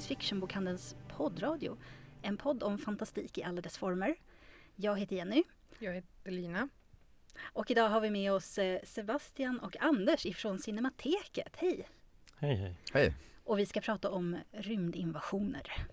Science Fiction-bokhandelns poddradio. En podd om fantastik i alla dess former. Jag heter Jenny. Jag heter Lina. Och idag har vi med oss eh, Sebastian och Anders ifrån Cinemateket. Hej! Hej hej! Hej! Och vi ska prata om rymdinvasioner.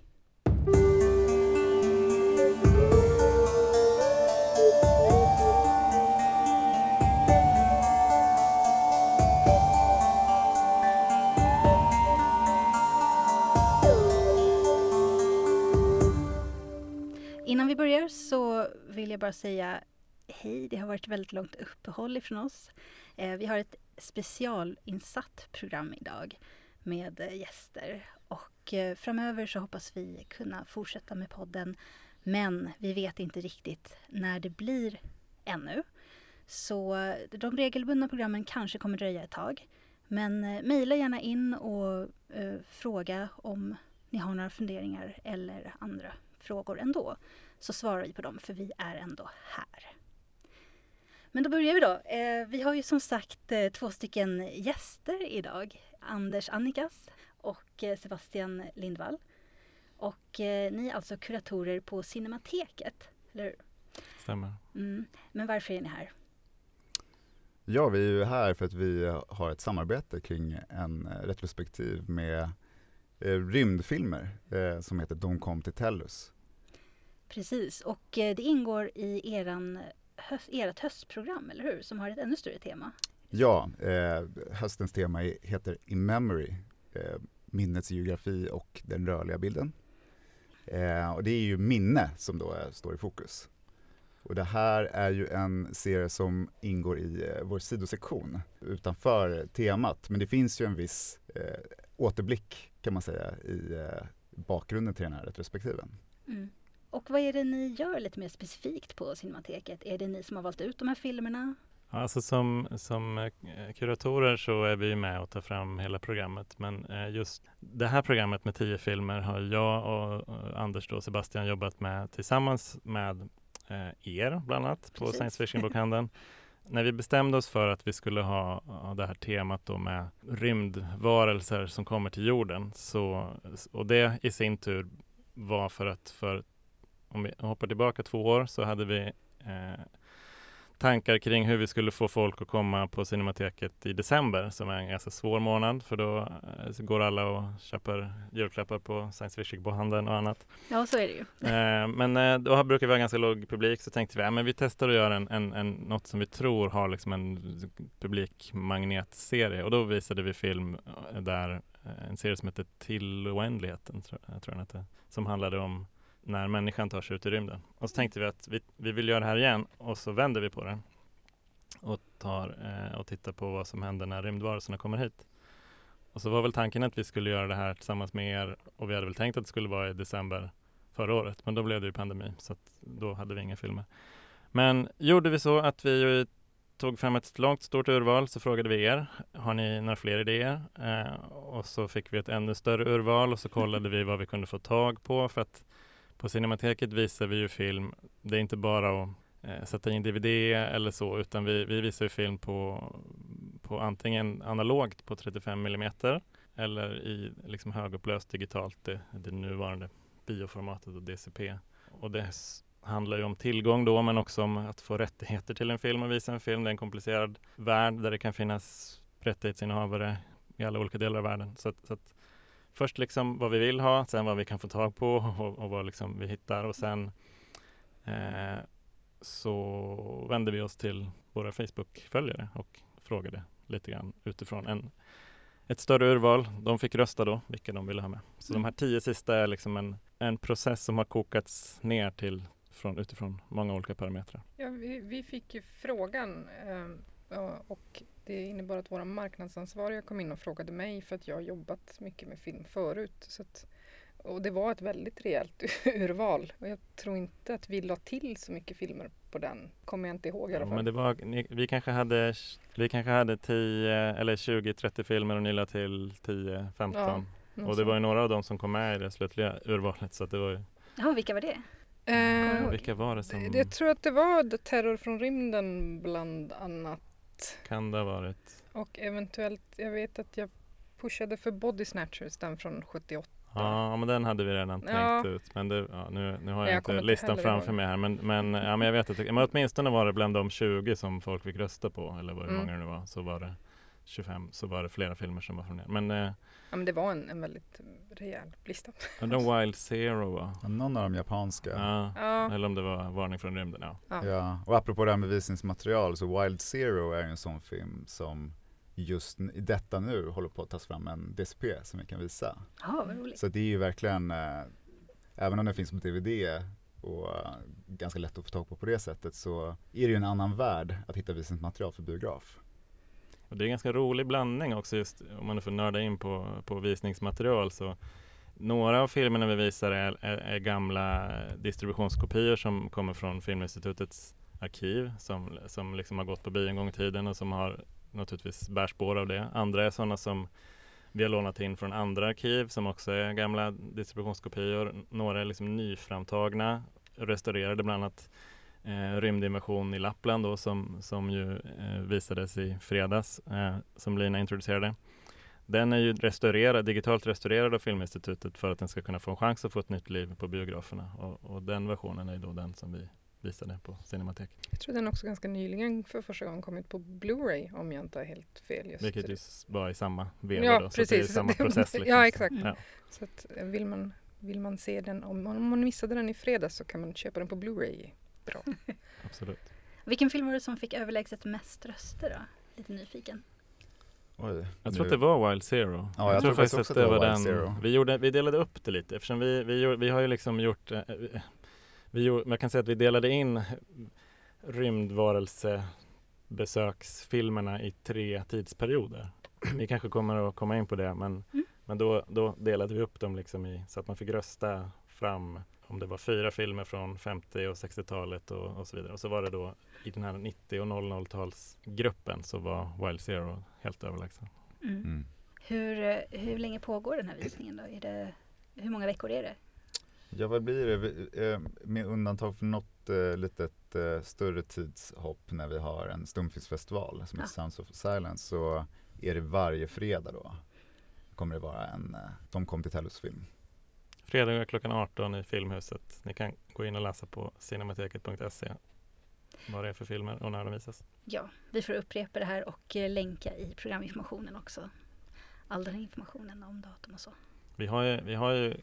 Innan vi börjar så vill jag bara säga hej. Det har varit väldigt långt uppehåll ifrån oss. Eh, vi har ett specialinsatt program idag med eh, gäster och eh, framöver så hoppas vi kunna fortsätta med podden. Men vi vet inte riktigt när det blir ännu. Så de regelbundna programmen kanske kommer dröja ett tag. Men mejla gärna in och eh, fråga om ni har några funderingar eller andra frågor ändå. Så svarar vi på dem för vi är ändå här. Men då börjar vi då. Eh, vi har ju som sagt eh, två stycken gäster idag. Anders Annikas och eh, Sebastian Lindvall. Och ni är alltså kuratorer på Cinemateket, eller hur? Stämmer. Mm. Men varför är ni här? Ja, vi är ju här för att vi har ett samarbete kring en retrospektiv med rymdfilmer som heter De kom till Tellus. Precis, och eh, det ingår i eran höst, ert höstprogram, eller hur? Som har ett ännu större tema. Ja, eh, höstens tema heter In Memory, eh, minnets geografi och den rörliga bilden. Eh, och det är ju minne som då är, står i fokus. Och det här är ju en serie som ingår i eh, vår sidosektion utanför temat. Men det finns ju en viss eh, återblick kan man säga i eh, bakgrunden till den här retrospektiven. Mm. Och vad är det ni gör lite mer specifikt på Cinemateket? Är det ni som har valt ut de här filmerna? Alltså som, som eh, kuratorer så är vi med och tar fram hela programmet. Men eh, just det här programmet med tio filmer har jag och och Anders och Sebastian jobbat med tillsammans med eh, er bland annat på Precis. Science Fiction-bokhandeln. När vi bestämde oss för att vi skulle ha, ha det här temat då med rymdvarelser som kommer till jorden så, och det i sin tur var för att för om vi hoppar tillbaka två år så hade vi eh, tankar kring hur vi skulle få folk att komma på Cinemateket i december som är en ganska svår månad för då eh, går alla och köper julklappar på science fiction-bokhandeln och annat. Ja, så är det ju. Eh, men eh, då brukar vi ha ganska låg publik så tänkte vi ja, men vi testar att göra en, en, en, något som vi tror har liksom en publikmagnetserie och då visade vi film där en serie som heter Till oändligheten tror jag tror jag den hette, som handlade om när människan tar sig ut i rymden. Och så tänkte vi att vi, vi vill göra det här igen och så vänder vi på det och, tar, eh, och tittar på vad som händer när rymdvarelserna kommer hit. Och så var väl tanken att vi skulle göra det här tillsammans med er och vi hade väl tänkt att det skulle vara i december förra året men då blev det ju pandemi så att då hade vi inga filmer. Men gjorde vi så att vi tog fram ett långt stort urval så frågade vi er, har ni några fler idéer? Eh, och så fick vi ett ännu större urval och så kollade vi vad vi kunde få tag på för att på Cinemateket visar vi ju film, det är inte bara att eh, sätta in DVD eller så, utan vi, vi visar ju film på, på antingen analogt på 35 mm eller i liksom högupplöst digitalt, det, det nuvarande bioformatet och DCP. Och det handlar ju om tillgång då, men också om att få rättigheter till en film och visa en film. Det är en komplicerad värld där det kan finnas rättighetsinnehavare i alla olika delar av världen. Så att, så att först liksom vad vi vill ha, sen vad vi kan få tag på och, och vad liksom vi hittar och sen eh, så vände vi oss till våra Facebook-följare och frågade lite grann utifrån en, ett större urval. De fick rösta då vilka de ville ha med. Så de här tio sista är liksom en, en process som har kokats ner till från, utifrån många olika parametrar. Ja, vi, vi fick ju frågan eh, och det innebar att våra marknadsansvariga kom in och frågade mig för att jag har jobbat mycket med film förut. Så att, och det var ett väldigt rejält urval och jag tror inte att vi la till så mycket filmer på den. Kommer jag inte ihåg i alla Ja, fall. men det var, ni, vi, kanske hade, vi kanske hade 10 eller 20-30 filmer och ni la till 10-15. Ja, och det var ju några av dem som kom med i det slutliga urvalet. Så att det var ju, Ja, vilka var det? Eh, vilka var det som jag tror att det var The Terror från rymden bland annat. Kan det ha varit? Och eventuellt, jag vet att jag pushade för Body Snatchers, den från 78. Ja, men den hade vi redan Ja. tänkt ut. Men det, ja, nu, nu har Jag jag, inte listan framför mig här. Men, men, ja, men jag vet att men åtminstone var det bland de 20 som folk fick rösta på, eller hur Mm. många det nu var, så var det 25, så var det flera filmer som var från er. Men eh, Ja, men det var en, en väldigt rejäl lista. undrar Wild Zero va? Någon av de japanska. Ja. Ja, Eller om det var Varning från rymden, ja. ja. Ja, och apropå det här med visningsmaterial så Wild Zero är en sån film som just i detta nu håller på att tas fram en DSP som vi kan visa. Ja, vad roligt. Så det är ju verkligen, eh, även om den finns på DVD och eh, ganska lätt att få tag på på det sättet så är det ju en annan värld att hitta visningsmaterial för biograf. Och det är en ganska rolig blandning också just om man nu får nörda in på, på visningsmaterial så några av filmerna vi visar är, är, är gamla distributionskopior som kommer från Filminstitutets arkiv som, som liksom har gått på bio en gång i tiden och som har naturligtvis bär spår av det. Andra är sådana som vi har lånat in från andra arkiv som också är gamla distributionskopior. Några är liksom nyframtagna, restaurerade bland annat eh, rymdinvasion i Lappland då, som, som ju eh, visades i fredags, eh, som Lina introducerade. Den är ju restaurerad, digitalt restaurerad av Filminstitutet för att den ska kunna få en chans att få ett nytt liv på biograferna. Och, och den versionen är då den som vi visade på Cinematek. Jag tror den också ganska nyligen för första gången kommit på Blu-ray om jag inte har helt fel. Just Vilket det. ju s- var i samma veva Ja, då, så att det är precis. samma process. Liksom. Ja, exakt. Ja, Så att, eh, vill, man, vill man se den, om man, om man missade den i fredags så kan man köpa den på Blu-ray. Bra. absolut. Vilken film var det som fick överlägset mest röster då? Lite nyfiken. Oj, Jag nu- tror att det var Wild Zero. Ja, jag tror faktiskt också att det var den. Wild Zero. Vi, gjorde, vi delade upp det lite eftersom vi, vi, gjorde- vi har ju liksom gjort eh, vi- vi gjorde, Man kan säga att vi delade in rymdvarelsebesöksfilmerna i tre tidsperioder. Vi kanske kommer att komma in på det men, Mm. men då, då delade vi upp dem liksom i, så att man fick rösta fram om det var fyra filmer från 50 och 60-talet och, och så vidare. Och så var det då i den här 90 och 00-talsgruppen så var Wild Zero helt överlägsen. Mm. Mm. Hur, eh, hur länge pågår den här visningen då? Är det, hur många veckor är det? Ja, vad blir det? Eh, Med undantag för något eh, litet eh, större tidshopp när vi har en stumfilmsfestival som heter Ja. Sounds of Silence så är det varje fredag då. Kommer det vara en, de kom till Tellus film. Fredagar klockan 18 i Filmhuset. Ni kan gå in och läsa på cinemateket.se vad det är för filmer och när de visas. Ja, vi får upprepa det här och eh, länka i programinformationen också. All den informationen om datum och så. Vi har ju, vi har ju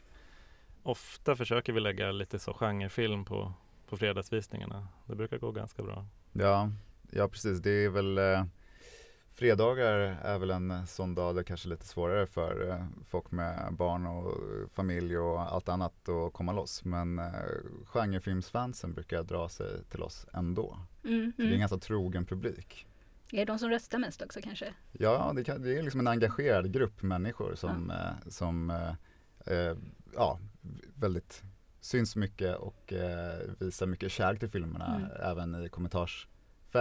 ofta försöker vi lägga lite så genrefilm på, på fredagsvisningarna. Det brukar gå ganska bra. Ja, ja precis. Det är väl eh, Fredagar är väl en sån dag där det kanske är lite svårare för eh, folk med barn och familj och allt annat att komma loss. Men eh, genrefilmsfansen brukar dra sig till oss ändå. Mm, Så det är en mm. ganska trogen publik. Är det de som röstar mest också kanske? Ja, det, kan, det är liksom en engagerad grupp människor som, eh, som eh, eh, ja, väldigt syns mycket och eh, visar mycket kärlek till filmerna Mm. även i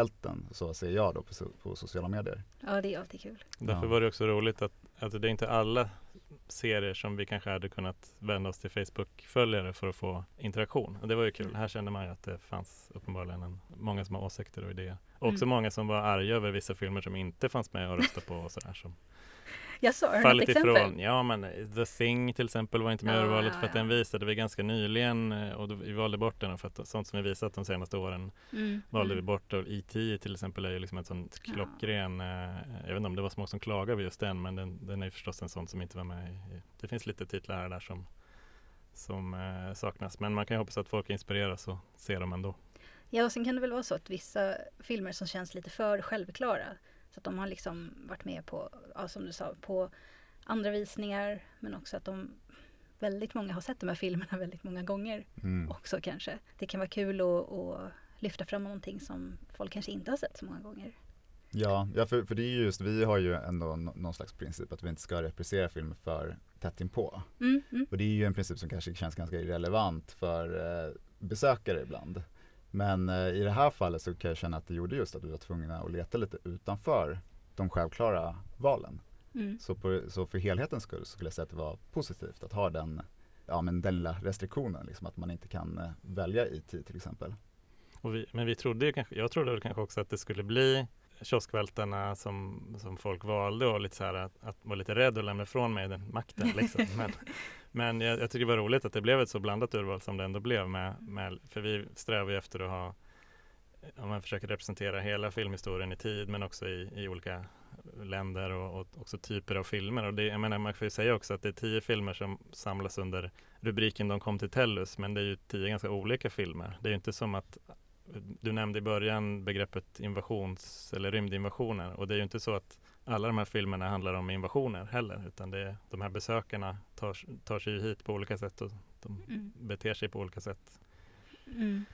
kommentarsfälten. Så ser jag då på, so- på sociala medier. Ja, det är alltid kul. Därför Ja. var det också roligt att, att det är inte alla serier som vi kanske hade kunnat vända oss till Facebook-följare för att få interaktion. Och det var ju kul. Mm. Här kände man ju att det fanns uppenbarligen en, många som har åsikter och idéer. Och också Mm. många som var arga över vissa filmer som inte fanns med och röstade på och sådär. Som Jag har du något fallit exempel? ifrån. Ja men eh, The Thing till exempel var inte med i Ja, urvalet ja, för att ja. den visade vi ganska nyligen eh, och då, vi valde bort den för att sånt som vi visat de senaste åren Mm, valde vi mm. bort. Och E.T. till exempel är ju liksom ett sånt Ja. klockren, eh, jag vet inte om det var så många som klagade över just den men den, den är förstås en sån som inte var med i, i det finns lite titlar här där som, som eh, saknas men man kan ju hoppas att folk inspireras och ser dem ändå. Ja, och sen kan det väl vara så att vissa filmer som känns lite för självklara, så att de har liksom varit med på, ja, som du sa, på andra visningar, men också att de väldigt många har sett de här filmerna väldigt många gånger Mm. också kanske. Det kan vara kul att, att lyfta fram någonting som folk kanske inte har sett så många gånger. Ja, ja för, för det är ju just, vi har ju ändå nå- någon slags princip att vi inte ska reprisera filmer för tätt inpå. Mm, mm. Och det är ju en princip som kanske känns ganska irrelevant för eh, besökare ibland. Men eh, i det här fallet så kan jag känna att det gjorde just att vi var tvungna att leta lite utanför de självklara valen. Mm. Så, på, så för helhetens skull så skulle jag säga att det var positivt att ha den, ja, men den lilla restriktionen, liksom, att man inte kan eh, välja IT till exempel. Och vi, men vi trodde ju kanske, jag trodde väl kanske också att det skulle bli kioskvältarna som, som folk valde och lite så här att, att vara lite rädd att lämna ifrån mig den makten. Liksom. Men, men jag, jag, tycker det var roligt att det blev ett så blandat urval som det ändå blev med, med för vi strävar ju efter att ha om man försöker representera hela filmhistorien i tid men också i, i olika länder och, och, också typer av filmer. Och det, jag menar, man får ju säga också att det är tio filmer som samlas under rubriken De kom till Tellus men det är ju tio ganska olika filmer. Det är ju inte som att du nämnde i början begreppet invasions eller rymdinvasioner och det är ju inte så att alla de här filmerna handlar om invasioner heller utan det är, de här besökarna tar, tar sig hit på olika sätt och de mm. beter sig på olika sätt. Mm.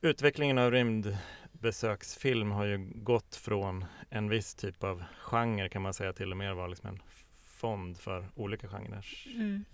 Utvecklingen av rymdbesöksfilm har ju gått från en viss typ av genre kan man säga till och mer var liksom en fond för olika genrer. Mm.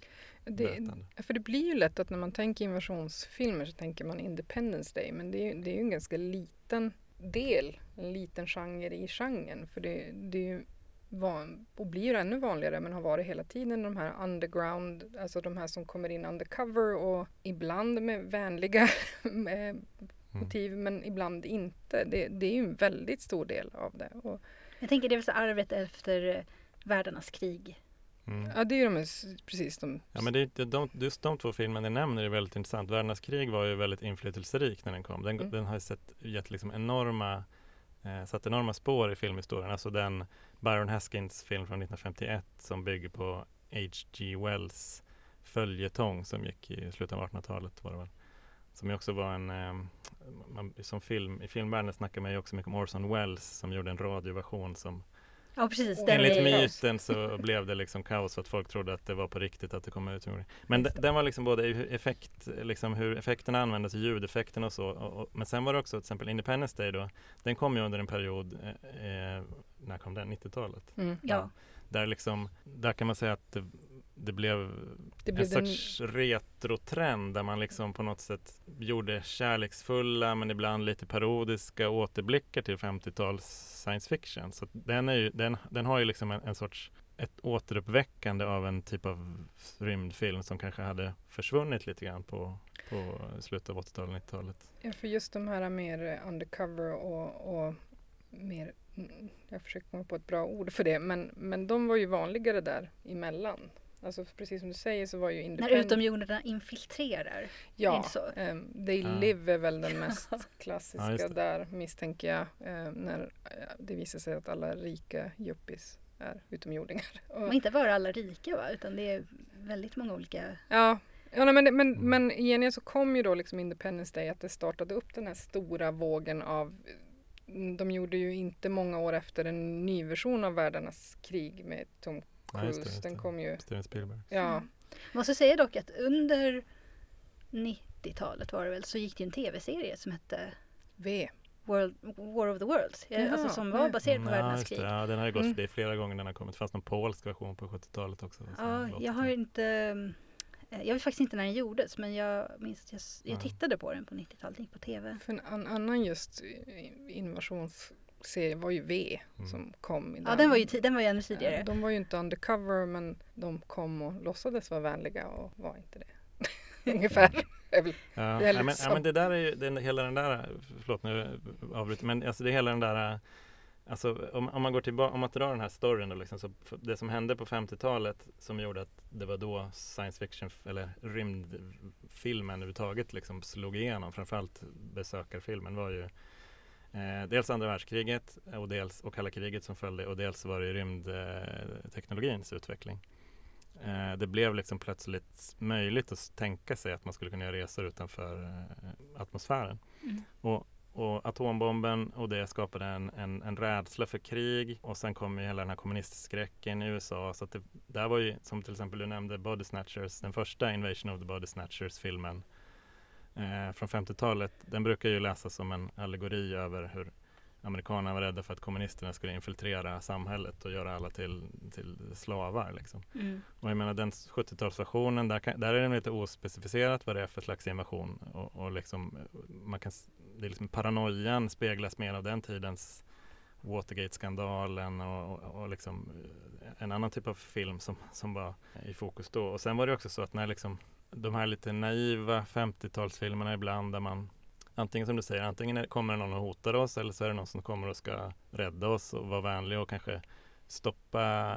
Det, för det blir ju lätt att när man tänker invasionsfilmer så tänker man Independence Day men det är, det är ju en ganska liten del, en liten genre i genren. För det, det är ju van, och blir ännu vanligare men har varit hela tiden de här underground, alltså de här som kommer in undercover och ibland med vänliga med mm. motiv men ibland inte. Det, det, är ju en väldigt stor del av det. Och, jag tänker det är väl arvet efter världarnas krig. Mm. Ja det är de precis de. Ja men det, de, just de två filmerna ni nämner är väldigt intressant. Världarnas krig var ju väldigt inflytelserik när den kom. Den, mm. den har sett, gett liksom enorma eh, satt enorma spår i filmhistorien. Alltså den Byron Haskins film från 1951 som bygger på H.G. Wells följetong som gick i slutet av 1800-talet var det väl. Som också var en, eh, man, som film, i filmvärlden snackar man ju också mycket om Orson Welles som gjorde en radioversion som Ja, precis. Enligt myten så blev det liksom kaos för att folk trodde att det var på riktigt att det kom ut. Men den var liksom både effekt, liksom hur effekterna användes, ljudeffekterna och så. Och, och, men sen var det också till exempel Independence Day då. Den kom ju under en period, eh, eh när kom den? 90-talet? Mm. Ja. Där liksom, där kan man säga att det, blev, det blev en den... sorts retrotrend där man liksom på något sätt gjorde kärleksfulla men ibland lite parodiska återblickar till 50-tals science fiction. Så den, är ju, den, den har ju liksom en, en sorts ett återuppväckande av en typ av rymdfilm som kanske hade försvunnit lite grann på, på slutet av 80-talet, 90-talet. Ja, för just de här mer undercover och, och mer, mm, jag försöker komma på ett bra ord för det, men, men de var ju vanligare där emellan. Alltså precis som du säger så var ju När utomjordingarna infiltrerar. Ja, um, They ja. Live är väl den mest klassiska ja, där misstänker jag. Uh, när uh, det visar sig att alla rika yuppies är utomjordingar. Och inte bara alla rika va, utan det är väldigt många olika. Ja, ja nej, men, men, men i gengäld så kom ju då liksom Independence Day att det startade upp den här stora vågen av de gjorde ju inte många år efter en ny version av Världarnas krig med Tom Cruise. Ja, det, den kom ju... Steven Spielberg. Ja. Mm. Måste säga dock att under 90-talet var det väl så gick det en tv-serie som hette V. World, War of the Worlds. Ja, alltså som var baserad på mm, världens krig. Ja, den har ju gått mm. förbi flera gånger den har kommit. Det fanns någon polsk version på 70-talet också. Ja, jag har inte eh, jag vet faktiskt inte när den gjordes men jag minns att jag, jag tittade på den på 90-talet, gick på tv. För en annan just invasions serie var ju V mm. som kom. I den. Ja, den var ju, den var ju ännu tidigare. De var ju inte undercover men de kom och låtsades vara vänliga och var inte det. Ungefär. ja, det ja, men, ja, men det där är ju, den, hela den där, förlåt nu avbryter, men alltså det är hela den där Alltså om, om man går tillbaka, om man drar den här storyn då liksom, så det som hände på 50-talet som gjorde att det var då science fiction eller rymdfilmen överhuvudtaget liksom slog igenom, framförallt besökarfilmen var ju Eh, dels andra världskriget och, dels, och kalla kriget som följde och dels var det rymdteknologins utveckling. Eh, det blev liksom plötsligt möjligt att tänka sig att man skulle kunna göra resor utanför eh, atmosfären. Mm. Och, och, atombomben och det skapade en, en, en rädsla för krig och sen kom ju hela den här kommunistskräcken i USA. Så att det, där var ju, som till exempel du nämnde, Body Snatchers, den första Invasion of the Body Snatchers-filmen eh, från 50-talet, den brukar ju läsas som en allegori över hur amerikanerna var rädda för att kommunisterna skulle infiltrera samhället och göra alla till, till slavar. Liksom. Mm. Och jag menar den 70-talsversionen, där, där är det lite ospecificerat vad det är för slags invasion. Och, och liksom, man kan, det är liksom paranoian speglas mer av den tidens Watergate-skandalen och, och, och liksom en annan typ av film som, som var i fokus då. Och sen var det också så att när liksom de här lite naiva 50-talsfilmerna ibland där man antingen som du säger, antingen kommer det någon och hotar oss eller så är det någon som kommer och ska rädda oss och vara vänlig och kanske stoppa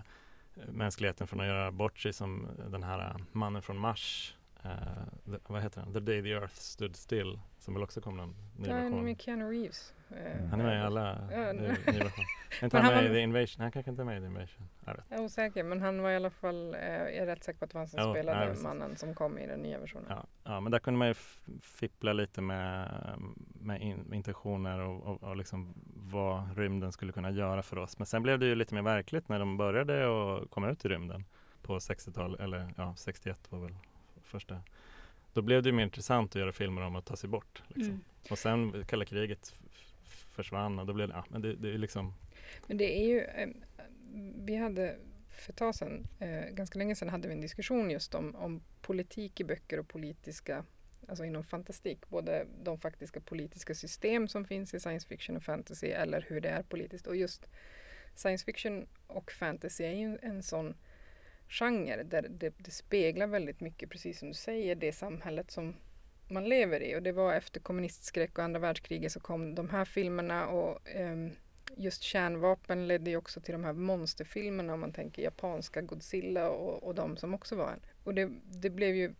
eh, mänskligheten från att göra bort sig som den här mannen från Mars. Uh, the, vad heter den? The Day the Earth Stood Still som väl också kom någon ny Ja, version. med Keanu Reeves. Eh, Han är med i alla Ja, ny version. Inte han han med i The Invasion? Han kanske inte är med i The Invasion. Jag vet. Jag är osäker, men han var i alla fall, eh, jag är rätt säker på att det var han som Ja, spelade ja, mannen som kom i den nya versionen. Ja, ja, men där kunde man ju fippla lite med, med, in, med intentioner och, och, och liksom vad rymden skulle kunna göra för oss. Men sen blev det ju lite mer verkligt när de började att komma ut i rymden på 60-talet, eller ja, 61 var väl första. Då blev det mer intressant att göra filmer om att ta sig bort. Liksom. Mm. Och sen kalla kriget försvann och då blev det, ja, men det, det är liksom Men det är ju, eh, vi hade för ett tag sedan, eh, ganska länge sedan hade vi en diskussion just om, om politik i böcker och politiska, alltså inom fantastik, både de faktiska politiska system som finns i science fiction och fantasy eller hur det är politiskt. Och just science fiction och fantasy är ju en sån genre där det, det speglar väldigt mycket, precis som du säger, det samhället som man lever i. Och det var efter kommunistskräck och andra världskriget så kom de här filmerna och ehm, just kärnvapen ledde ju också till de här monsterfilmerna om man tänker japanska Godzilla och, och de som också var en. Och det, det blev ju,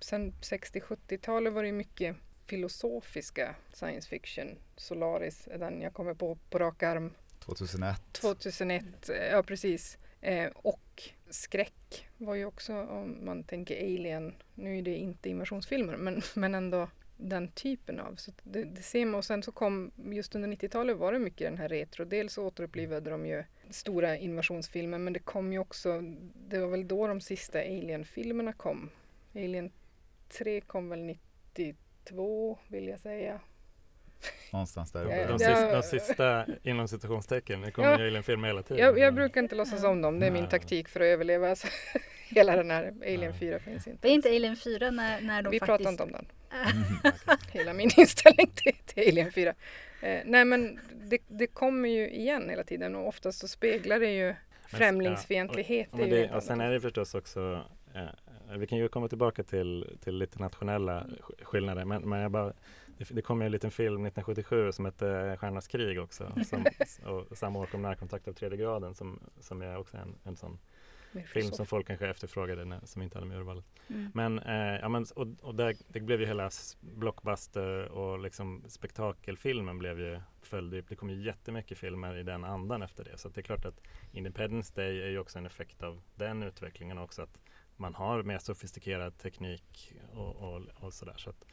sen 60-70-talet var det ju mycket filosofiska science fiction. Solaris är den jag kommer på på rak arm. 2001. 2001, eh, ja precis. Eh, och skräck var ju också om man tänker Alien. Nu är det inte invasionsfilmer men, men ändå den typen av. Så det, det ser man och sen så kom just under 90-talet var det mycket den här retro. Dels så återupplivade de ju stora invasionsfilmer men det kom ju också, det var väl då de sista Alien-filmerna kom. Alien 3 kom väl 92 vill jag säga. Någonstans där. De, uppe. det- sista, de sista inom citationstecken, det kommer Ja. Alien-filmer hela tiden. Jag, jag brukar inte låtsas om dem, det är min taktik för att överleva. Så hela den här Alien Nej. 4 finns inte. Var inte Alien 4 när, när de Vi faktiskt... pratar inte om den. Mm. Hela min inställning till, till Alien 4. Eh, nej men det, det kommer ju igen hela tiden och oftast så speglar det ju främlingsfientlighet. Ja, det är men ju det, och sen är det förstås också, eh, vi kan ju komma tillbaka till, till lite nationella sk- skillnader, men, men jag bara, det, kom ju en liten film 1977 som hette Stjärnornas krig också, som, och samma år kom Närkontakt av tredje graden som, som är också en, en sån film som folk kanske efterfrågade när, som inte hade med urvalet. Mm. Men, eh, ja, men och, och där, det blev ju hela blockbuster och liksom spektakelfilmen blev ju följde, det kom ju jättemycket filmer i den andan efter det. Så det är klart att Independence Day är ju också en effekt av den utvecklingen också. Att man har mer sofistikerad teknik och, och, och sådär. Så att,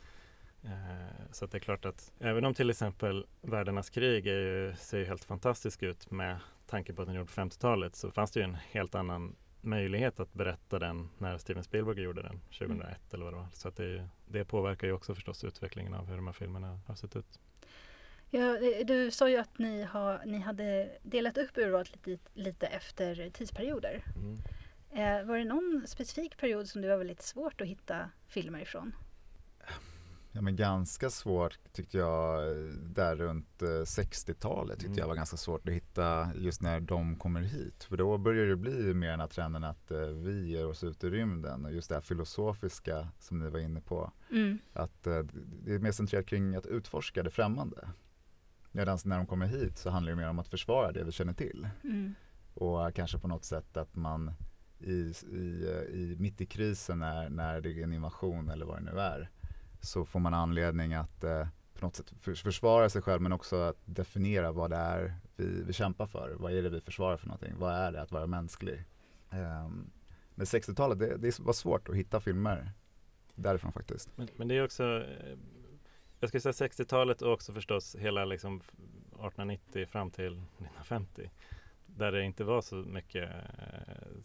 så att det är klart att även om till exempel Världarnas krig ju, ser ju helt fantastisk ut med tanke på att den gjorde på 50-talet så fanns det ju en helt annan möjlighet att berätta den när Steven Spielberg gjorde den 2001 eller vad det var. Så att det, det påverkar ju också förstås utvecklingen av hur de här filmerna har sett ut. Ja, eh, du sa ju att ni, har, ni hade delat upp urvalet lite, lite efter tidsperioder. Eh, var det någon specifik period som det var väldigt svårt att hitta filmer ifrån? Ja, men ganska svårt tyckte jag eh, där runt eh, 60-talet tyckte Mm. jag var ganska svårt att hitta just när de kommer hit. För då börjar det bli mer den här trenden att eh, vi ger oss ut i rymden och just det här filosofiska som ni var inne på. Mm. Att eh, det är mer centrerat kring att utforska det främmande. Medan när de kommer hit så handlar det mer om att försvara det vi känner till. Mm. Och eh, kanske på något sätt att man i, i, eh, i, mitt i krisen när, när det är en invasion eller vad det nu är så får man anledning att eh, på något sätt försvara sig själv men också att definiera vad det är vi, vi kämpar för. Vad är det vi försvarar för någonting? Vad är det att vara mänsklig? Um, men 60-talet, det, det var svårt att hitta filmer därifrån faktiskt. Men, men det är också, eh, jag skulle säga 60-talet och också förstås hela liksom 1890 fram till 1950. Där det inte var så mycket eh,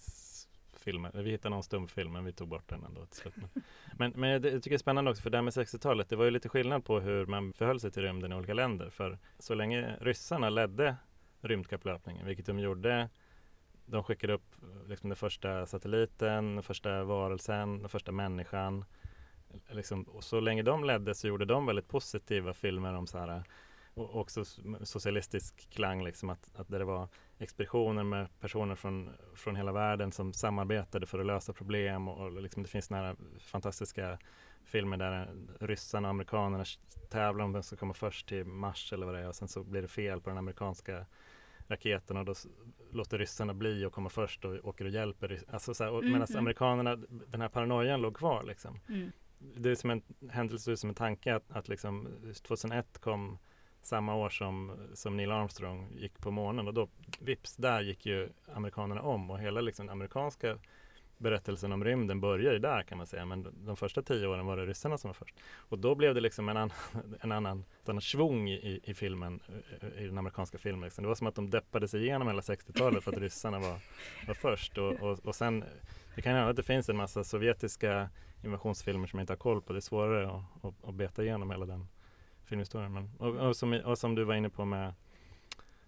filmen. Vi hittade någon stumfilm men vi tog bort den ändå till slut. Men, men, men jag tycker det är spännande också för det här med 60-talet, det var ju lite skillnad på hur man förhöll sig till rymden i olika länder. För så länge ryssarna ledde rymdkapplöpningen, vilket de gjorde de skickade upp liksom den första satelliten, den första varelsen, den första människan. Liksom, och så länge de ledde så gjorde de väldigt positiva filmer om så här och också socialistisk klang, liksom att, att det var expeditioner med personer från, från hela världen som samarbetade för att lösa problem och, och liksom det finns några fantastiska filmer där ryssarna och amerikanerna tävlar om vem som komma först till Mars eller vad det är och sen så blir det fel på den amerikanska raketen och då låter ryssarna bli att komma först och åker och hjälper. Alltså så här, och, Mm, medan mm. amerikanerna, den här paranoian låg kvar liksom. Mm. Det är som en händelse, som en tanke att, att liksom 2001 kom samma år som, som Neil Armstrong gick på månen och då vips, där gick ju amerikanerna om och hela liksom amerikanska berättelsen om rymden börjar ju där kan man säga men de- första tio åren var det ryssarna som var först. Och då blev det liksom en, annan, en annan, ett annat svung i, i, filmen, eh, i den amerikanska filmen. Liksom. Det var som att de deppade sig igenom hela 60-talet för att ryssarna var, var först. Och, och, och sen, det kan hända att det finns en massa sovjetiska invasionsfilmer som jag inte har koll på. Det är svårare att, att, att beta igenom hela den filmhistorien. Men, och, och, som, och som du var inne på med,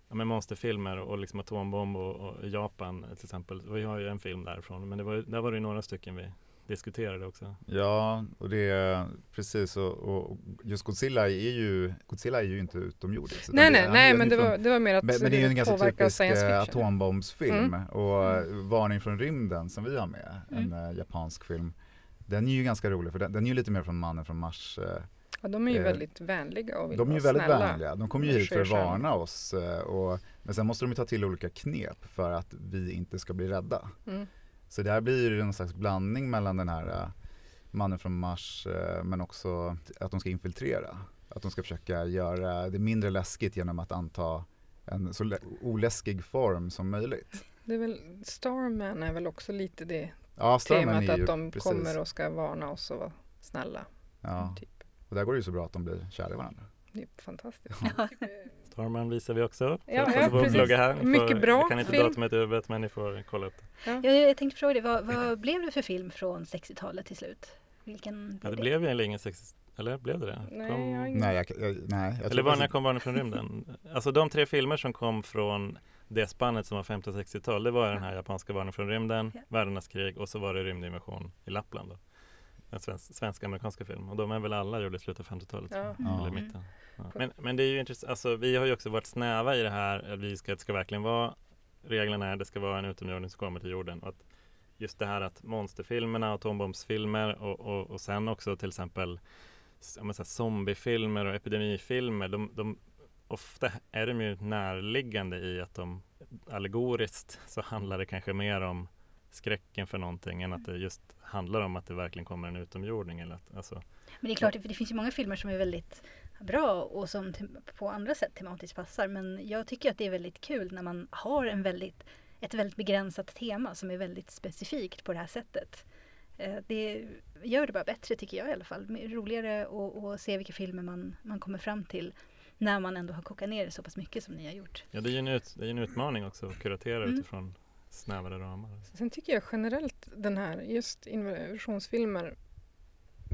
med monsterfilmer och liksom atombomb och, och Japan till exempel. Vi har ju en film därifrån men det var, där var det ju några stycken vi diskuterade också. Ja, och det är precis och, och just Godzilla är ju, Godzilla är ju inte utomjordisk. Nej, det- nej, nej men det från- var, det var mer att Men, men det är ju en ganska typisk eh, atombombsfilm Mm. och eh, Mm. Varning från rymden som vi har med, en Mm. eh, japansk film. Den är ju ganska rolig för den, den är ju lite mer från Mannen från Mars. eh, Ja, de är ju eh, väldigt vänliga och De är ju väldigt snälla. vänliga. De kommer ju hit för att varna oss. eh, Och, men sen måste de ju ta till olika knep för att vi inte ska bli rädda. Mm. Så där blir det en slags blandning mellan den här eh, mannen från Mars eh, men också att de ska infiltrera. Att de ska försöka göra det mindre läskigt genom att anta en så lä- oläskig form som möjligt. Det är väl, Starman är väl också lite det Ja, temat ju att de precis. kommer och ska varna oss och vara snälla. Ja, Typ. Och där går det ju så bra att de blir kära i varandra. Det är fantastiskt. Starman visar vi också. Ja, Får- ja, får precis. här. Ni Mycket får, bra Jag kan inte film. datumet i huvudet men ni får kolla upp det. Jag, jag tänkte fråga dig, vad, vad blev det för film från 60-talet till slut? Vilken Ja, det det? blev ju en länge 60 eller blev det det? Nej, Kom- jag Nej, jag, jag, nej, jag Eller var när kom Varning från rymden? Alltså de tre filmer som kom från det spannet som var 50 och 60-tal, det var den här japanska Varning från rymden, Ja. Världarnas krig och så var det Rymdinvasion i Lappland. Då. En svensk, svensk-amerikanska film och de är väl alla gjorda i slutet av 50-talet. tror jag. Ja. Ja. Eller mitten. Ja. Men, men det är ju intressant, alltså, vi har ju också varit snäva i det här, att vi ska, det ska verkligen vara, reglerna är det ska vara en utomjording som kommer till jorden. Och att just det här att monsterfilmerna, atombombsfilmer och, och, och sen också till exempel s- ja, men så här, zombiefilmer och epidemifilmer, de, de, ofta är de ju närliggande i att de allegoriskt så handlar det kanske mer om skräcken för någonting än att det just handlar om att det verkligen kommer en utomjording. Eller att, alltså, Men det är klart, för det finns ju många filmer som är väldigt bra och som på andra sätt tematiskt passar. Men jag tycker att det är väldigt kul när man har en väldigt, ett väldigt begränsat tema som är väldigt specifikt på det här sättet. Eh, Det gör det bara bättre tycker jag i alla fall. Roligare att att se vilka filmer man, man kommer fram till när man ändå har kokat ner det så pass mycket som ni har gjort. Ja, det är ju en, ut, det är en utmaning också att kuratera Mm. utifrån snävare ramar. Sen tycker jag generellt den här, just innovationsfilmer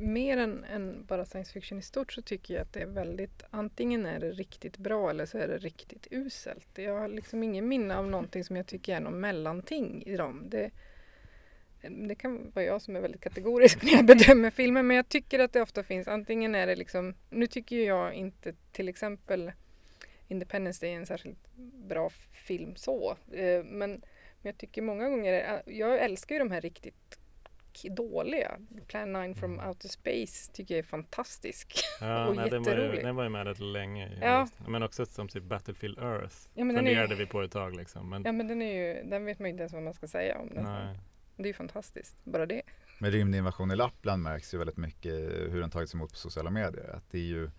mer än, än bara science fiction i stort så tycker jag att det är väldigt, antingen är det riktigt bra eller så är det riktigt uselt. Jag har liksom ingen minne av någonting som jag tycker är någon mellanting i dem. Det, det kan vara jag som är väldigt kategorisk när jag bedömer filmer men jag tycker att det ofta finns, antingen är det liksom, nu tycker ju jag inte till exempel Independence Day är en särskilt bra film så, eh, men men jag tycker många gånger, är- jag älskar ju de här riktigt dåliga. Plan 9 from Mm. Outer Space tycker jag är fantastisk. Ja, Och nej, den, var ju, jätterolig. den var ju med rätt länge. Ja. Men också som typ Battlefield Earth Ja, men den är ju- funderade vi på ett tag. Liksom. Men, Ja men den är ju, den vet man ju inte ens vad man ska säga om den. nej. Det är ju fantastiskt, bara det. Med rymdinvasion i Lappland märks ju väldigt mycket hur den tagits emot på sociala medier. Att det är ju,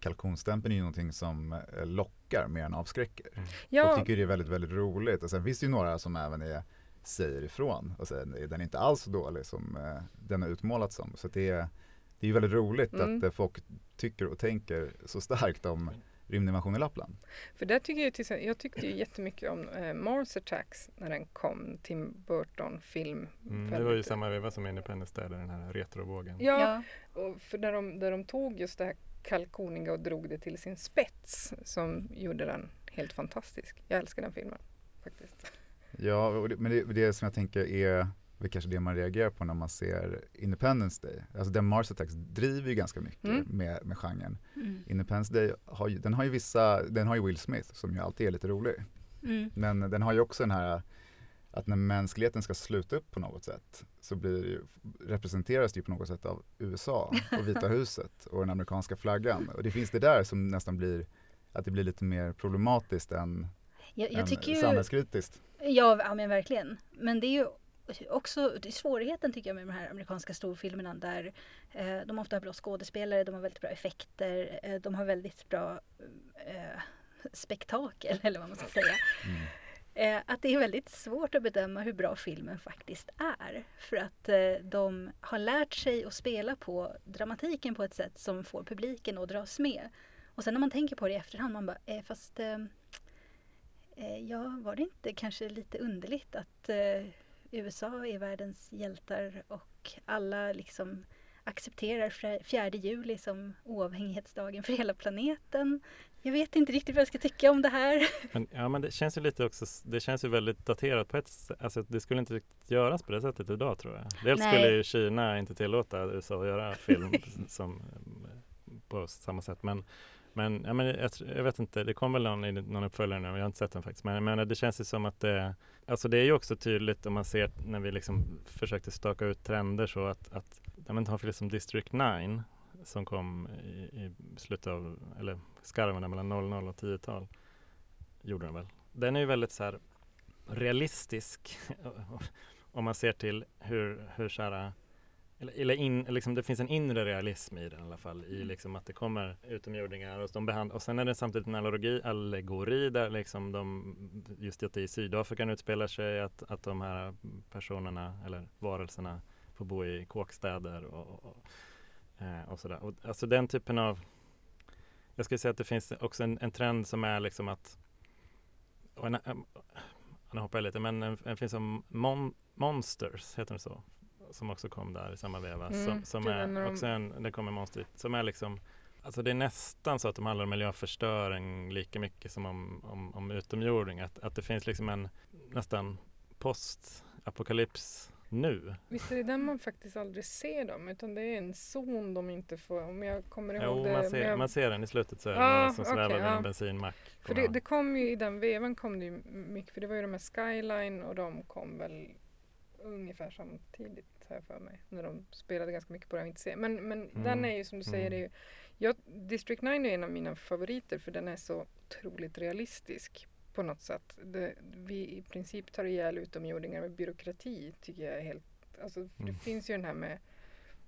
kalkonstämpeln är ju någonting som eh, lockar mer än avskräcker. Folk Ja, tycker det är väldigt, väldigt roligt. Och sen finns det ju några som även är, säger ifrån och säger att den är inte alls så dålig som eh, den har utmålats som. Så det, är, det är ju väldigt roligt Mm. att eh, folk tycker och tänker så starkt om rymdinvasion i Lappland. för där tycker jag till exempel, jag tyckte ju jättemycket om eh, Mars Attacks när den kom, Tim Burton-film. Mm, det var ju samma veva som Independence Day, den här retrovågen. Ja, och för där de, där de tog just det här kalkoniga och drog det till sin spets som gjorde den helt fantastisk. Jag älskar den filmen faktiskt. Ja, och det, men det, det som jag tänker är väl kanske det man reagerar på när man ser Independence Day. Alltså den Mars Attacks driver ju ganska mycket Mm. med, med genren. Mm. Independence Day har ju, den har ju vissa, den har ju Will Smith som ju alltid är lite rolig. Mm. Men den har ju också den här att när mänskligheten ska sluta upp på något sätt så blir det ju, representeras det ju på något sätt av USA och Vita huset och den amerikanska flaggan. Och det finns det där som nästan blir, att det blir lite mer problematiskt än, Jag, jag än ju, samhällskritiskt. ja, ja men verkligen. Men det är ju också det är svårigheten tycker jag med de här amerikanska storfilmerna där eh, de ofta har bra skådespelare, de har väldigt bra effekter, eh, de har väldigt bra eh, spektakel eller vad man ska säga. Mm. Eh, att det är väldigt svårt att bedöma hur bra filmen faktiskt är. För att eh, de har lärt sig att spela på dramatiken på ett sätt som får publiken att dras med. Och sen när man tänker på det i efterhand, man bara, eh, fast eh, eh ja, var det inte kanske lite underligt att eh, USA är världens hjältar och alla liksom accepterar 4 juli som oavhängighetsdagen för hela planeten. Jag vet inte riktigt vad jag ska tycka om det här. Men, ja, men det känns ju lite också, det känns ju väldigt daterat på ett sätt. Alltså, det skulle inte göras på det sättet idag tror jag. Dels Nej. skulle ju Kina inte tillåta USA att göra film som, eh, på samma sätt. Men, men, ja, men jag, jag vet inte, det kom väl någon, någon uppföljare nu, jag har inte sett den faktiskt. Men, men det känns ju som att det, alltså det är ju också tydligt om man ser när vi liksom försökte staka ut trender så att, att ja, men ta för liksom District 9 som kom i, i slutet av, eller skarven mellan 00 och 10-tal gjorde den väl. Den är ju väldigt så här realistisk om man ser till hur, hur så här, eller, in, liksom det finns en inre realism i den i alla fall i liksom att det kommer utomjordingar och, de behand, och sen är det samtidigt en allegori, allegori där liksom de, just att det i Sydafrika utspelar sig att, att de här personerna eller varelserna får bo i kåkstäder och, och, eh, och sådär. Och, alltså den typen av jag skulle säga att det finns också en, en trend som är liksom att en, en, nu hoppar jag lite, men en, finns som Mon, Monsters, heter det så? Som också kom där i samma veva. Mm, som som är också en, det kommer Monster som är liksom Alltså det är nästan så att de handlar om miljöförstöring lika mycket som om, om, om utomjording. Att, att det finns liksom en nästan postapokalyps nu. Visst är det den man faktiskt aldrig ser dem utan det är en zon de inte får, om jag kommer ihåg Jo, det. man ser, jag- man ser den i slutet så är det Ja, några som svävar okej, vid en bensinmack. För det, jag det kom ju i den vevan kom det ju mycket, för det var ju de här Skyline och de kom väl ungefär samtidigt här för mig. När de spelade ganska mycket på det jag inte ser. Men, men Mm. den är ju som du säger, Mm. det är ju, jag, District 9 är en av mina favoriter för den är så otroligt realistisk på något sätt. Det, vi i princip tar ihjäl utomjordingar med byråkrati tycker jag är helt, alltså för det Mm. finns ju den här med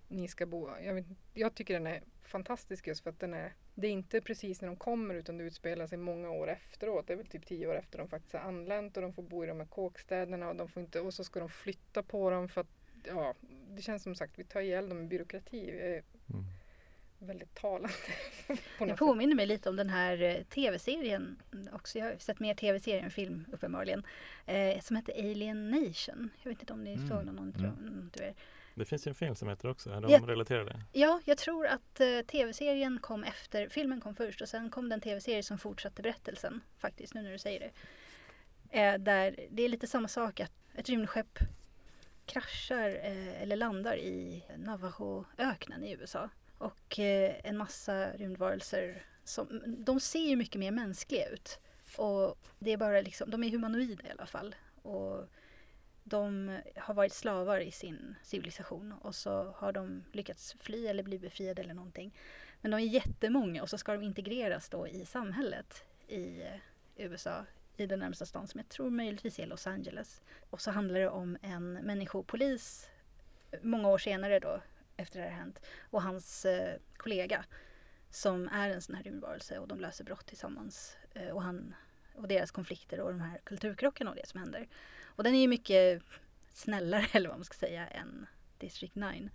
ni ska bo, jag, vet, jag tycker den är fantastisk just för att den är det är inte precis när de kommer utan det utspelar sig många år efteråt. Det är väl typ tio år efter de faktiskt har anlänt och de får bo i de här kåkstäderna och, de får inte, och så ska de flytta på dem för att ja, det känns som sagt vi tar ihjäl dem med byråkrati. Det är Mm. Väldigt talande. på Det något sätt. påminner mig lite om den här eh, tv-serien också. Jag har sett mer tv-serier än film uppenbarligen. Eh, som heter Alien Nation. Jag vet inte om ni Mm. såg någon, någon, Mm. någon av er. Det finns ju en film som heter också, är de Ja. relaterade? Ja, jag tror att eh, tv-serien kom efter, filmen kom först och sen kom det en tv-serie som fortsatte berättelsen faktiskt, nu när du säger det. Eh, där det är lite samma sak att ett rymdskepp kraschar eh, eller landar i Navajo-öknen i USA. Och eh, en massa rymdvarelser, som, de ser ju mycket mer mänskliga ut. Och det är bara liksom, de är humanoida i alla fall. Och de har varit slavar i sin civilisation och så har de lyckats fly eller bli befriade eller någonting. Men de är jättemånga och så ska de integreras då i samhället i USA i den närmsta stan som jag tror möjligtvis är Los Angeles. Och så handlar det om en människopolis eh, många år senare då efter det här hänt och hans eh, kollega som är en sån här rymdvarelse och de löser brott tillsammans eh, och han och deras konflikter och de här kulturkrockarna och det som händer. Och den är ju mycket snällare eller vad man ska säga än District 9.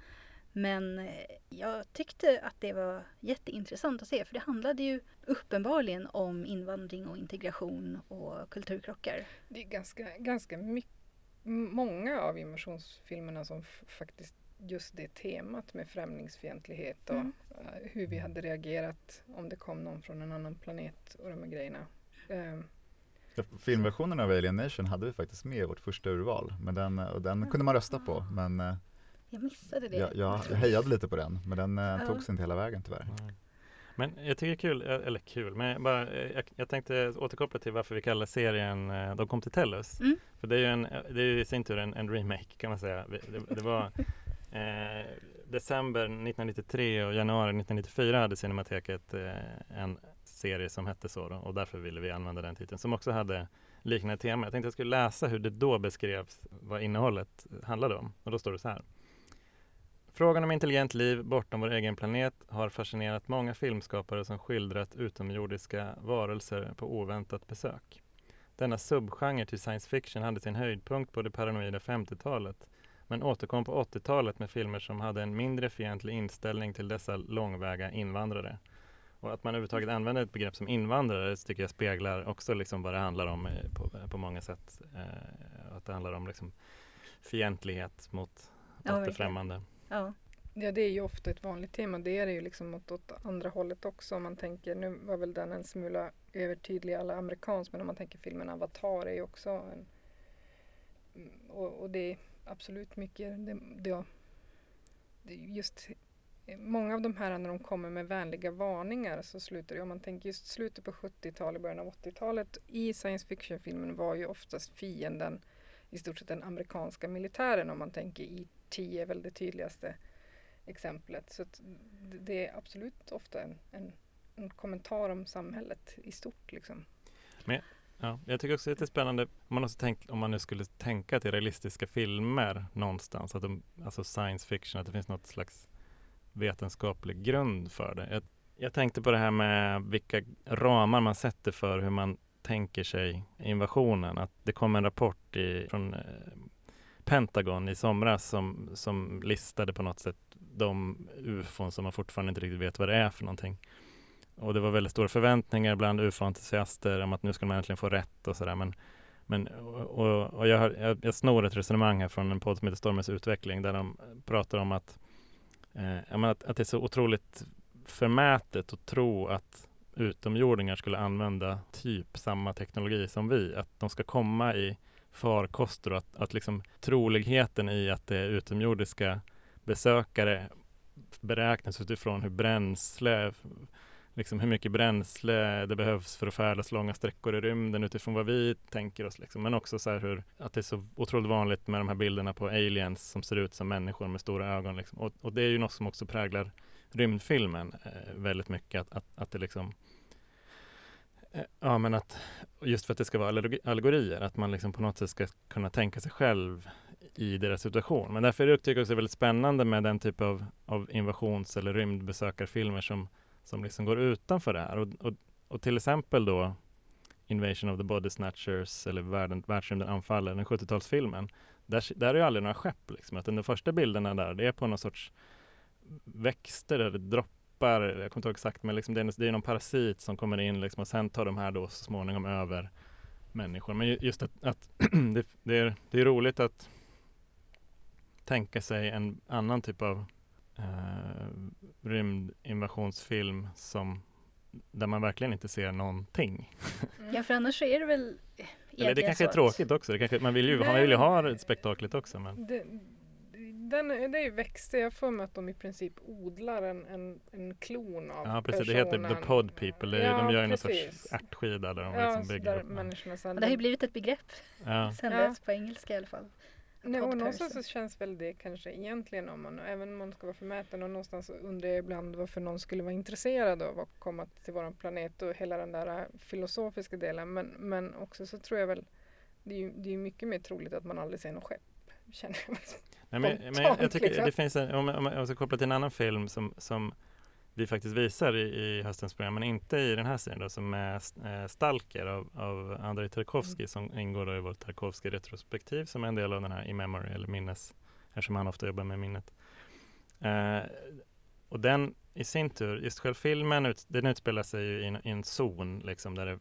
Men eh, jag tyckte att det var jätteintressant att se för det handlade ju uppenbarligen om invandring och integration och kulturkrockar. Det är ganska, ganska mycket, många av invasionsfilmerna som faktiskt just det temat med främlingsfientlighet och Mm. eh, hur vi hade reagerat om det kom någon från en annan planet och de här grejerna. Eh, Ja, Filmversionen av Alien Nation hade vi faktiskt med i vårt första urval, men den, och den kunde man rösta på. Men eh, Jag missade det. jag, jag, jag hejade lite på den, men den eh, Ja. togs inte hela vägen tyvärr. Nej. Men jag tycker det är kul, eh, eller kul, men jag, bara, eh, jag, jag tänkte återkoppla till varför vi kallar serien eh, De kom till Tellus. Mm. För det är ju en, det är i sin tur en, en remake kan man säga. Det, det var eh, december 1993 och januari 1994 hade Cinemateket eh, en serie som hette så då, och därför ville vi använda den titeln som också hade liknande tema. Jag tänkte jag skulle läsa hur det då beskrevs vad innehållet handlade om och då står det så här. Frågan om intelligent liv bortom vår egen planet har fascinerat många filmskapare som skildrat utomjordiska varelser på oväntat besök. Denna subgenre till science fiction hade sin höjdpunkt på det paranoida 50-talet men återkom på 80-talet med filmer som hade en mindre fientlig inställning till dessa långväga invandrare. Och att man överhuvudtaget använder ett begrepp som invandrare tycker jag speglar också liksom vad det handlar om eh, på, på många sätt. Eh, att det handlar om liksom fientlighet mot, Ja, mot det främmande. Ja. Ja, det är ju ofta ett vanligt tema. Det är det ju liksom åt, åt andra hållet också. Om man tänker, nu var väl den en smula övertydlig alla amerikansk, men om man tänker filmen Avatar är ju också en... Och, och det absolut mycket, det, det, just eh, Många av de här när de kommer med vänliga varningar så slutar det, om man tänker just slutet på 70-talet, början av 80-talet i science fiction-filmen var ju oftast fienden i stort sett den amerikanska militären om man tänker E.T. är väl det tydligaste exemplet. Så att det- är absolut ofta en, en, en kommentar om samhället i stort. Liksom. Ja, jag tycker också det är spännande om man, också tänk, om man nu skulle tänka att det är realistiska filmer någonstans, att de, alltså science fiction, att det finns något slags vetenskaplig grund för det. Jag, jag tänkte på det här med vilka ramar man sätter för hur man tänker sig invasionen. Att det kom en rapport i, från eh, Pentagon i somras som, som listade på något sätt de ufon som man fortfarande inte riktigt vet vad det är för någonting. Och det var väldigt stora förväntningar bland ufo-entusiaster om att nu ska man äntligen få rätt och sådär. Men, men, och, och, jag, jag, jag snor ett resonemang här från en podd som heter Stormens utveckling där de pratar om att, eh, menar att, att det är så otroligt förmätet att tro att utomjordingar skulle använda typ samma teknologi som vi. Att de ska komma i farkoster och att, att liksom troligheten i att det är utomjordiska besökare beräknas utifrån hur bränsle liksom hur mycket bränsle det behövs för att färdas långa sträckor i rymden utifrån vad vi tänker oss. Liksom. Men också så här hur, att det är så otroligt vanligt med de här bilderna på aliens som ser ut som människor med stora ögon. Liksom. Och, och det är ju något som också präglar rymdfilmen eh, väldigt mycket. Att, att, att det liksom eh, Ja men att just för att det ska vara allegorier, att man liksom på något sätt ska kunna tänka sig själv i deras situation. Men därför tycker jag också det är väldigt spännande med den typ av, av invasions eller rymdbesökarfilmer som som liksom går utanför det här. Och, och, och till exempel då Invasion of the Body Snatchers eller världen, Världsrymden anfaller, den 70-talsfilmen. Där, där är ju aldrig några skepp. Liksom. utan de första bilderna där, det är på någon sorts växter där det droppar, jag kommer inte ihåg exakt, men liksom det, är, det är någon parasit som kommer in liksom, och sen tar de här då så småningom över människor. Men just att, att det, det, är, det är roligt att tänka sig en annan typ av eh, rymdinvasionsfilm som där man verkligen inte ser någonting. ja, för annars är det väl Eller det kanske är tråkigt också. Det kanske, man vill ju, man vill ju ha det spektaklet också. Men, Det, den, det är ju växter. Jag får mig att de i princip odlar en, en, en klon av ja, precis. Det heter The personen. Pod People. Det, är- Ja, de gör ju någon sorts ärtskida där de Ja, liksom bygger där upp. Det har ju blivit ett begrepp Ja. sen Ja. dess på engelska i alla fall. Nej, och någonstans så känns väl det kanske egentligen om man, även om man ska vara förmäten och någonstans så undrar jag ibland varför någon skulle vara intresserad av att komma till våran planet och hela den där äh, filosofiska delen. Men, men också så tror jag väl, det är ju det är mycket mer troligt att man aldrig ser något skepp. Känner jag. Nej, men, men jag tycker liksom. det finns en, om, om jag ska koppla till en annan film som, som vi faktiskt visar i, i höstens program, men inte i den här serien då, som är eh, Stalker av, av Andrei Tarkovsky Mm. som ingår i vår Tarkovsky retrospektiv som är en del av den här i memory eller minnes, eftersom han ofta jobbar med minnet. Eh, och den i sin tur, just själva filmen, ut, den utspelar sig ju i en, i en zon, liksom, där det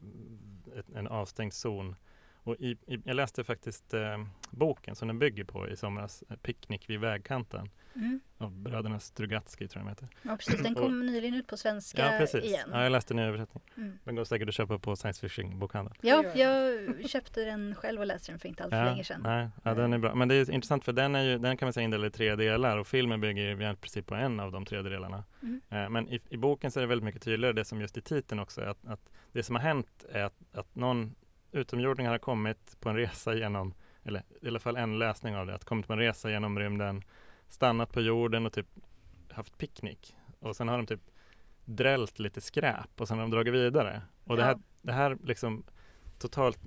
ett, en avstängd zon. Och i, i, jag läste faktiskt eh, boken som den bygger på i somras, eh, Picknick vid vägkanten Mm. av bröderna Strugatsky tror jag de heter. Ja precis, den kom nyligen ut på svenska Ja precis, igen. ja, jag läste den i översättning. Mm. Den går säkert att köpa på science fiction bokhandeln. Ja, jag köpte den själv och läste den för inte allt för länge sedan. Nej, ja, den är bra. Men det är intressant för den, är ju, den kan man säga indelad i tre delar och filmen bygger i princip på en av de tre delarna. Mm. Eh, Men i, i boken så är det väldigt mycket tydligare det som just i titeln också att, att det som har hänt är att, att någon utomjording har kommit på en resa genom, eller i alla fall en läsning av det, att kommit på en resa genom rymden, stannat på jorden och typ haft picknick. Och sen har de typ drällt lite skräp och sen har de dragit vidare. Och det här, Ja. det här liksom totalt,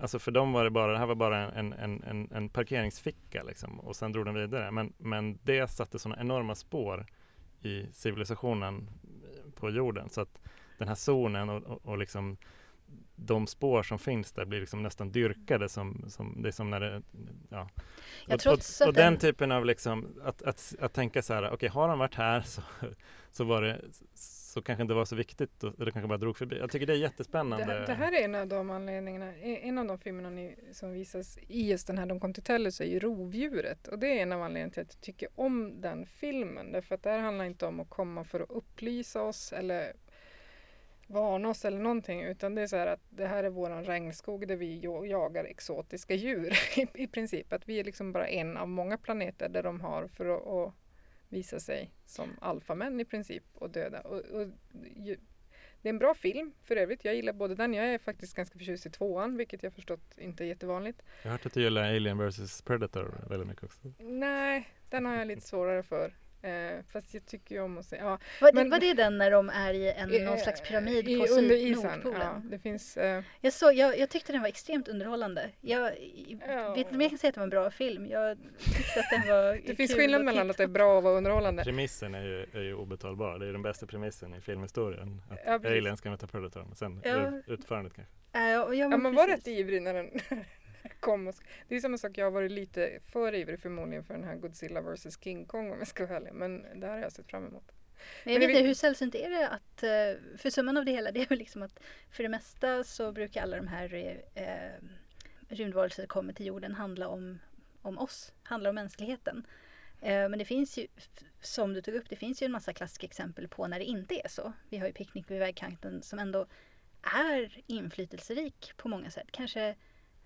alltså för dem var det bara, det här var bara en, en, en, en parkeringsficka liksom och sen drog de vidare. Men, men det satte sådana enorma spår i civilisationen på jorden så att den här zonen och, och, och liksom de spår som finns där blir liksom nästan dyrkade som, som det är som när det, ja. Och, och, och den typen av liksom att, att, att tänka så här, okej har de varit här så, så var det så kanske inte var så viktigt det kanske bara drog förbi. Jag tycker det är jättespännande. Det, det här är en av de anledningarna, en av de filmerna ni, som visas i just den här De kom till Tellus är ju rovdjuret och det är en av anledningarna till att jag tycker om den filmen därför att det här handlar inte om att komma för att upplysa oss eller varna oss eller någonting utan det är så här att det här är våran regnskog där vi jagar exotiska djur i, i princip. Att vi är liksom bara en av många planeter där de har för att, att visa sig som alfamän i princip och döda. Och, och, det är en bra film för övrigt. Jag gillar både den. Jag är faktiskt ganska förtjust i tvåan, vilket jag förstått inte är jättevanligt. Jag har hört att du gillar Alien vs Predator väldigt mycket också. Nej, den har jag lite svårare för. Eh, fast jag tycker ju om att se. Ja, Var, Men- var det den när de är i en, någon eh, slags pyramid i, på under syd, isen. Nordpolen? Ja, det finns... Eh, Jag, såg, jag, jag tyckte den var extremt underhållande. Jag Ja. vet inte om jag kan säga att det var en bra film. Jag tyckte att den var det finns skillnad mellan att det är bra och vara underhållande. Premissen är ju, är ju obetalbar. Det är den bästa premissen i filmhistorien. Att Ja, precis. Alien ska möta Predatorn. Sen Ja. ut- utförandet kanske. ja, Ja, men man var precis. rätt ivrig när den kom. Och det är samma sak, jag har varit lite för ivrig förmodligen för den här Godzilla vs King Kong om jag ska vara ärlig. Men det här har jag sett fram emot. Men jag vet inte, hur sällsynt är det att, eh, för summan av det hela det är väl liksom att för det mesta så brukar alla de här eh, rymdvarelser som kommer till jorden handla om, om oss, handla om mänskligheten. Eh, men det finns ju, som du tog upp, det finns ju en massa klassiska exempel på när det inte är så. Vi har ju Picknick vid vägkanten som ändå är inflytelserik på många sätt. Kanske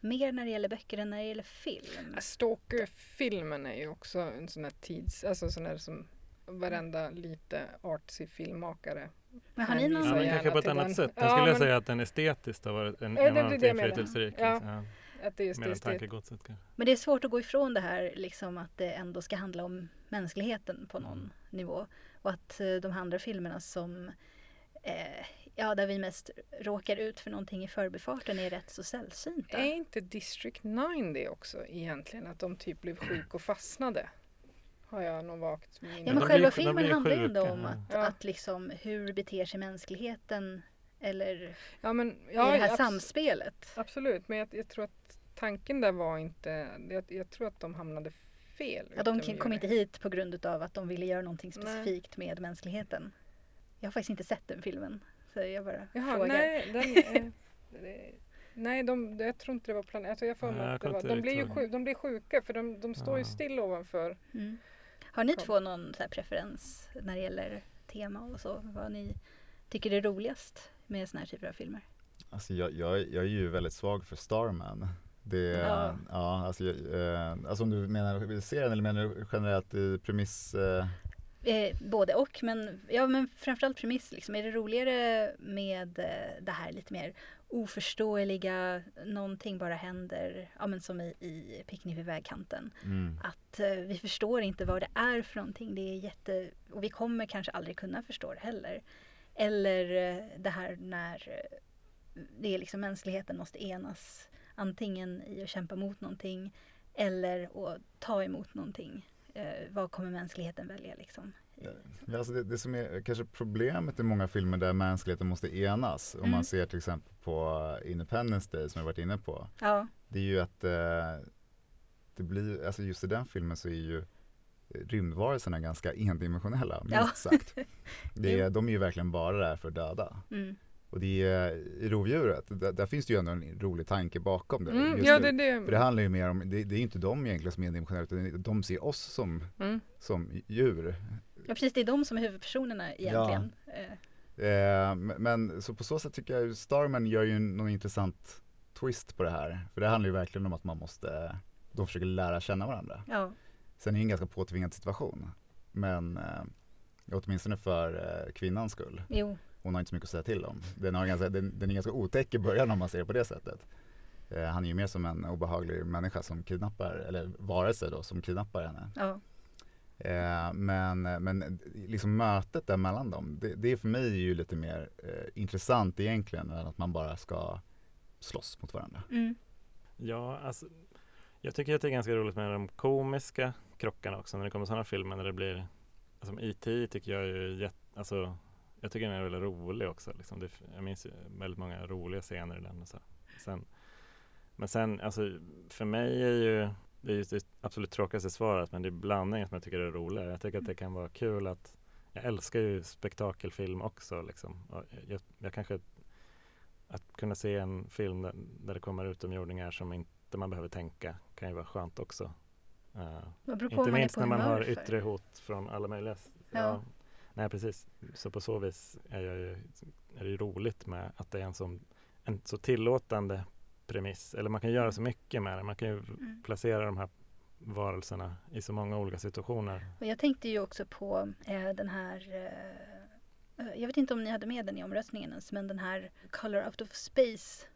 mer när det gäller böcker än när det gäller film. Stalker-filmen är ju också en sån här tids, alltså sån här som varenda lite artsy filmmakare. Men har ni någon Ja, men kanske på ett annat den. sätt. Den Ja, skulle jag men- säga att den estetiskt har varit en Ja, jag menar. inflytelserik. Ja. liksom. Ja. Att det är just Mer än det estet- tankegodset kanske. Men det är svårt att gå ifrån det här liksom att det ändå ska handla om mänskligheten på någon Mm. nivå. Och att eh, de andra filmerna som eh, ja, där vi mest råkar ut för någonting i förbifarten är rätt så sällsynta. Är inte District 9 det också egentligen? Att de typ blev sjuka och fastnade? Har jag nog vagt minne Ja, de men själva filmen handlar ju ändå om att, Ja. att liksom hur beter sig mänskligheten eller Ja, men, i ja, det här abs- samspelet. Absolut, men jag, jag tror att tanken där var inte... Jag, jag tror att de hamnade fel. Ja, de kom inte hit på grund av att de ville göra någonting Nej. specifikt med mänskligheten. Jag har faktiskt inte sett den filmen. Så jag bara Jaha, frågar. nej, den, eh, nej de, jag tror inte det var planerat. Alltså jag får mig Nej, jag att det var, de, blir ju sjuka, de blir sjuka för de, de står ju Ja. still ovanför. Mm. Har ni två någon så här preferens när det gäller tema och så? Vad ni tycker är roligast med såna här typer av filmer? Alltså jag, jag, jag är ju väldigt svag för Starman. Det, Ja. ja. alltså, eh, alltså om du menar serien eller menar du generellt i premiss? Eh, Eh, både och, men, ja, men framförallt premiss. Liksom. Är det roligare med eh, det här lite mer oförståeliga, någonting bara händer, ja, men som i, i Picknick vid vägkanten. mm. Att eh, vi förstår inte vad det är för någonting. Det är jätte, och vi kommer kanske aldrig kunna förstå det heller. Eller eh, det här när eh, det är liksom mänskligheten måste enas. Antingen i att kämpa mot någonting eller att ta emot någonting. Eh, vad kommer mänskligheten välja liksom? Ja, alltså det, det som är kanske problemet i många filmer där mänskligheten måste enas, om Mm. man ser till exempel på Independence Day som jag varit inne på, Ja, det är ju att eh, det blir, alltså just i den filmen så är ju rymdvarelserna ganska endimensionella, minst Ja. sagt. Det de är ju verkligen bara där för att döda. mm. Och det är i rovdjuret, där, där finns det ju ändå en rolig tanke bakom det. Mm, ja, det. det, För det handlar ju mer om, det, det är inte de egentligen som är endimensionella utan de ser oss som, Mm. som djur. Ja precis, det är de som är huvudpersonerna egentligen. Eh, Eh, men- men så på så sätt tycker jag Starman gör ju någon intressant twist på det här. För det handlar ju verkligen om att man måste, de försöker lära känna varandra. ja. Sen är det en ganska påtvingad situation. Men eh, åtminstone för eh, kvinnans skull. Jo. Hon har inte så mycket att säga till om. Den, har ganska, den, den är ganska otäck i början om man ser det på det sättet. Eh, han är ju mer som en obehaglig människa som kidnappar, eller varelse då, som kidnappar henne. Ja. Eh, men, men liksom mötet där mellan dem, det, det är för mig ju lite mer eh, intressant egentligen än att man bara ska slåss mot varandra. Mm. Ja, alltså, jag tycker att det är ganska roligt med de komiska krockarna också när det kommer sådana filmer när det blir alltså E.T. tycker jag är jätte, alltså jag tycker den är väldigt rolig också. Liksom. Det, jag minns väldigt många roliga scener i den. Och så. Sen, men sen, alltså för mig är ju det är ju det absolut tråkigaste svaret men det är blandningen som jag tycker är roligare. Jag tycker att det kan vara kul att jag älskar ju spektakelfilm också. Liksom. Jag, jag kanske att kunna se en film där, där det kommer utomjordingar som inte man behöver tänka kan ju vara skönt också. Uh, inte minst när man har yttre hot från alla möjliga. s- Ja. Nej precis, så på så vis är, jag ju, är det ju roligt med att det är en, som, en så tillåtande premiss. Eller man kan göra så mycket med det. Man kan ju Mm. placera de här varelserna i så många olika situationer. Och jag tänkte ju också på eh, den här eh, jag vet inte om ni hade med den i omröstningen ens, men den här Color Out of Space.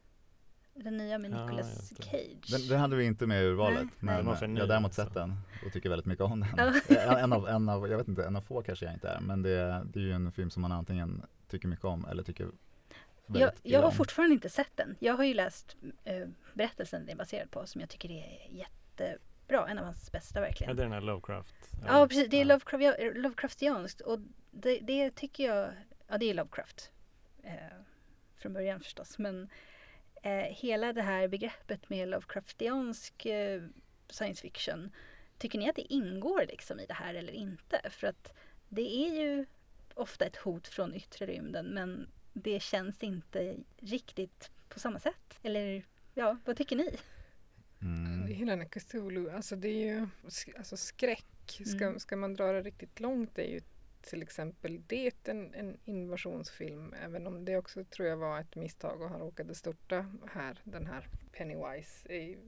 Den nya med Ja, Nicolas just det. Cage. Den, den hade vi inte med i urvalet, Nej, men eh, jag har däremot sett den och tycker väldigt mycket om den. Ja. en, av, en av, jag vet inte, en av få kanske jag inte är, men det, det är ju en film som man antingen tycker mycket om eller tycker jag, jag har fortfarande inte sett den. Jag har ju läst eh, berättelsen den är baserad på som jag tycker är jättebra. En av hans bästa Ja, verkligen. det är den här Lovecraft. Ja, precis. Det är Ja. Lovecraft, ja, Lovecraftianskt och det, det tycker jag, ja det är Lovecraft. Eh, från början förstås, men eh, hela det här begreppet med Lovecraftiansk eh, science fiction, tycker ni att det ingår liksom i det här eller inte? För att det är ju ofta ett hot från yttre rymden, men det känns inte riktigt på samma sätt. Eller ja, vad tycker ni? Mm. Hela den här Cthulhu, alltså det är ju alltså skräck. Ska, Mm. ska man dra det riktigt långt är ju till exempel det en, en invasionsfilm. Även om det också tror jag var ett misstag och han råkade störta här, den här Pennywise. I,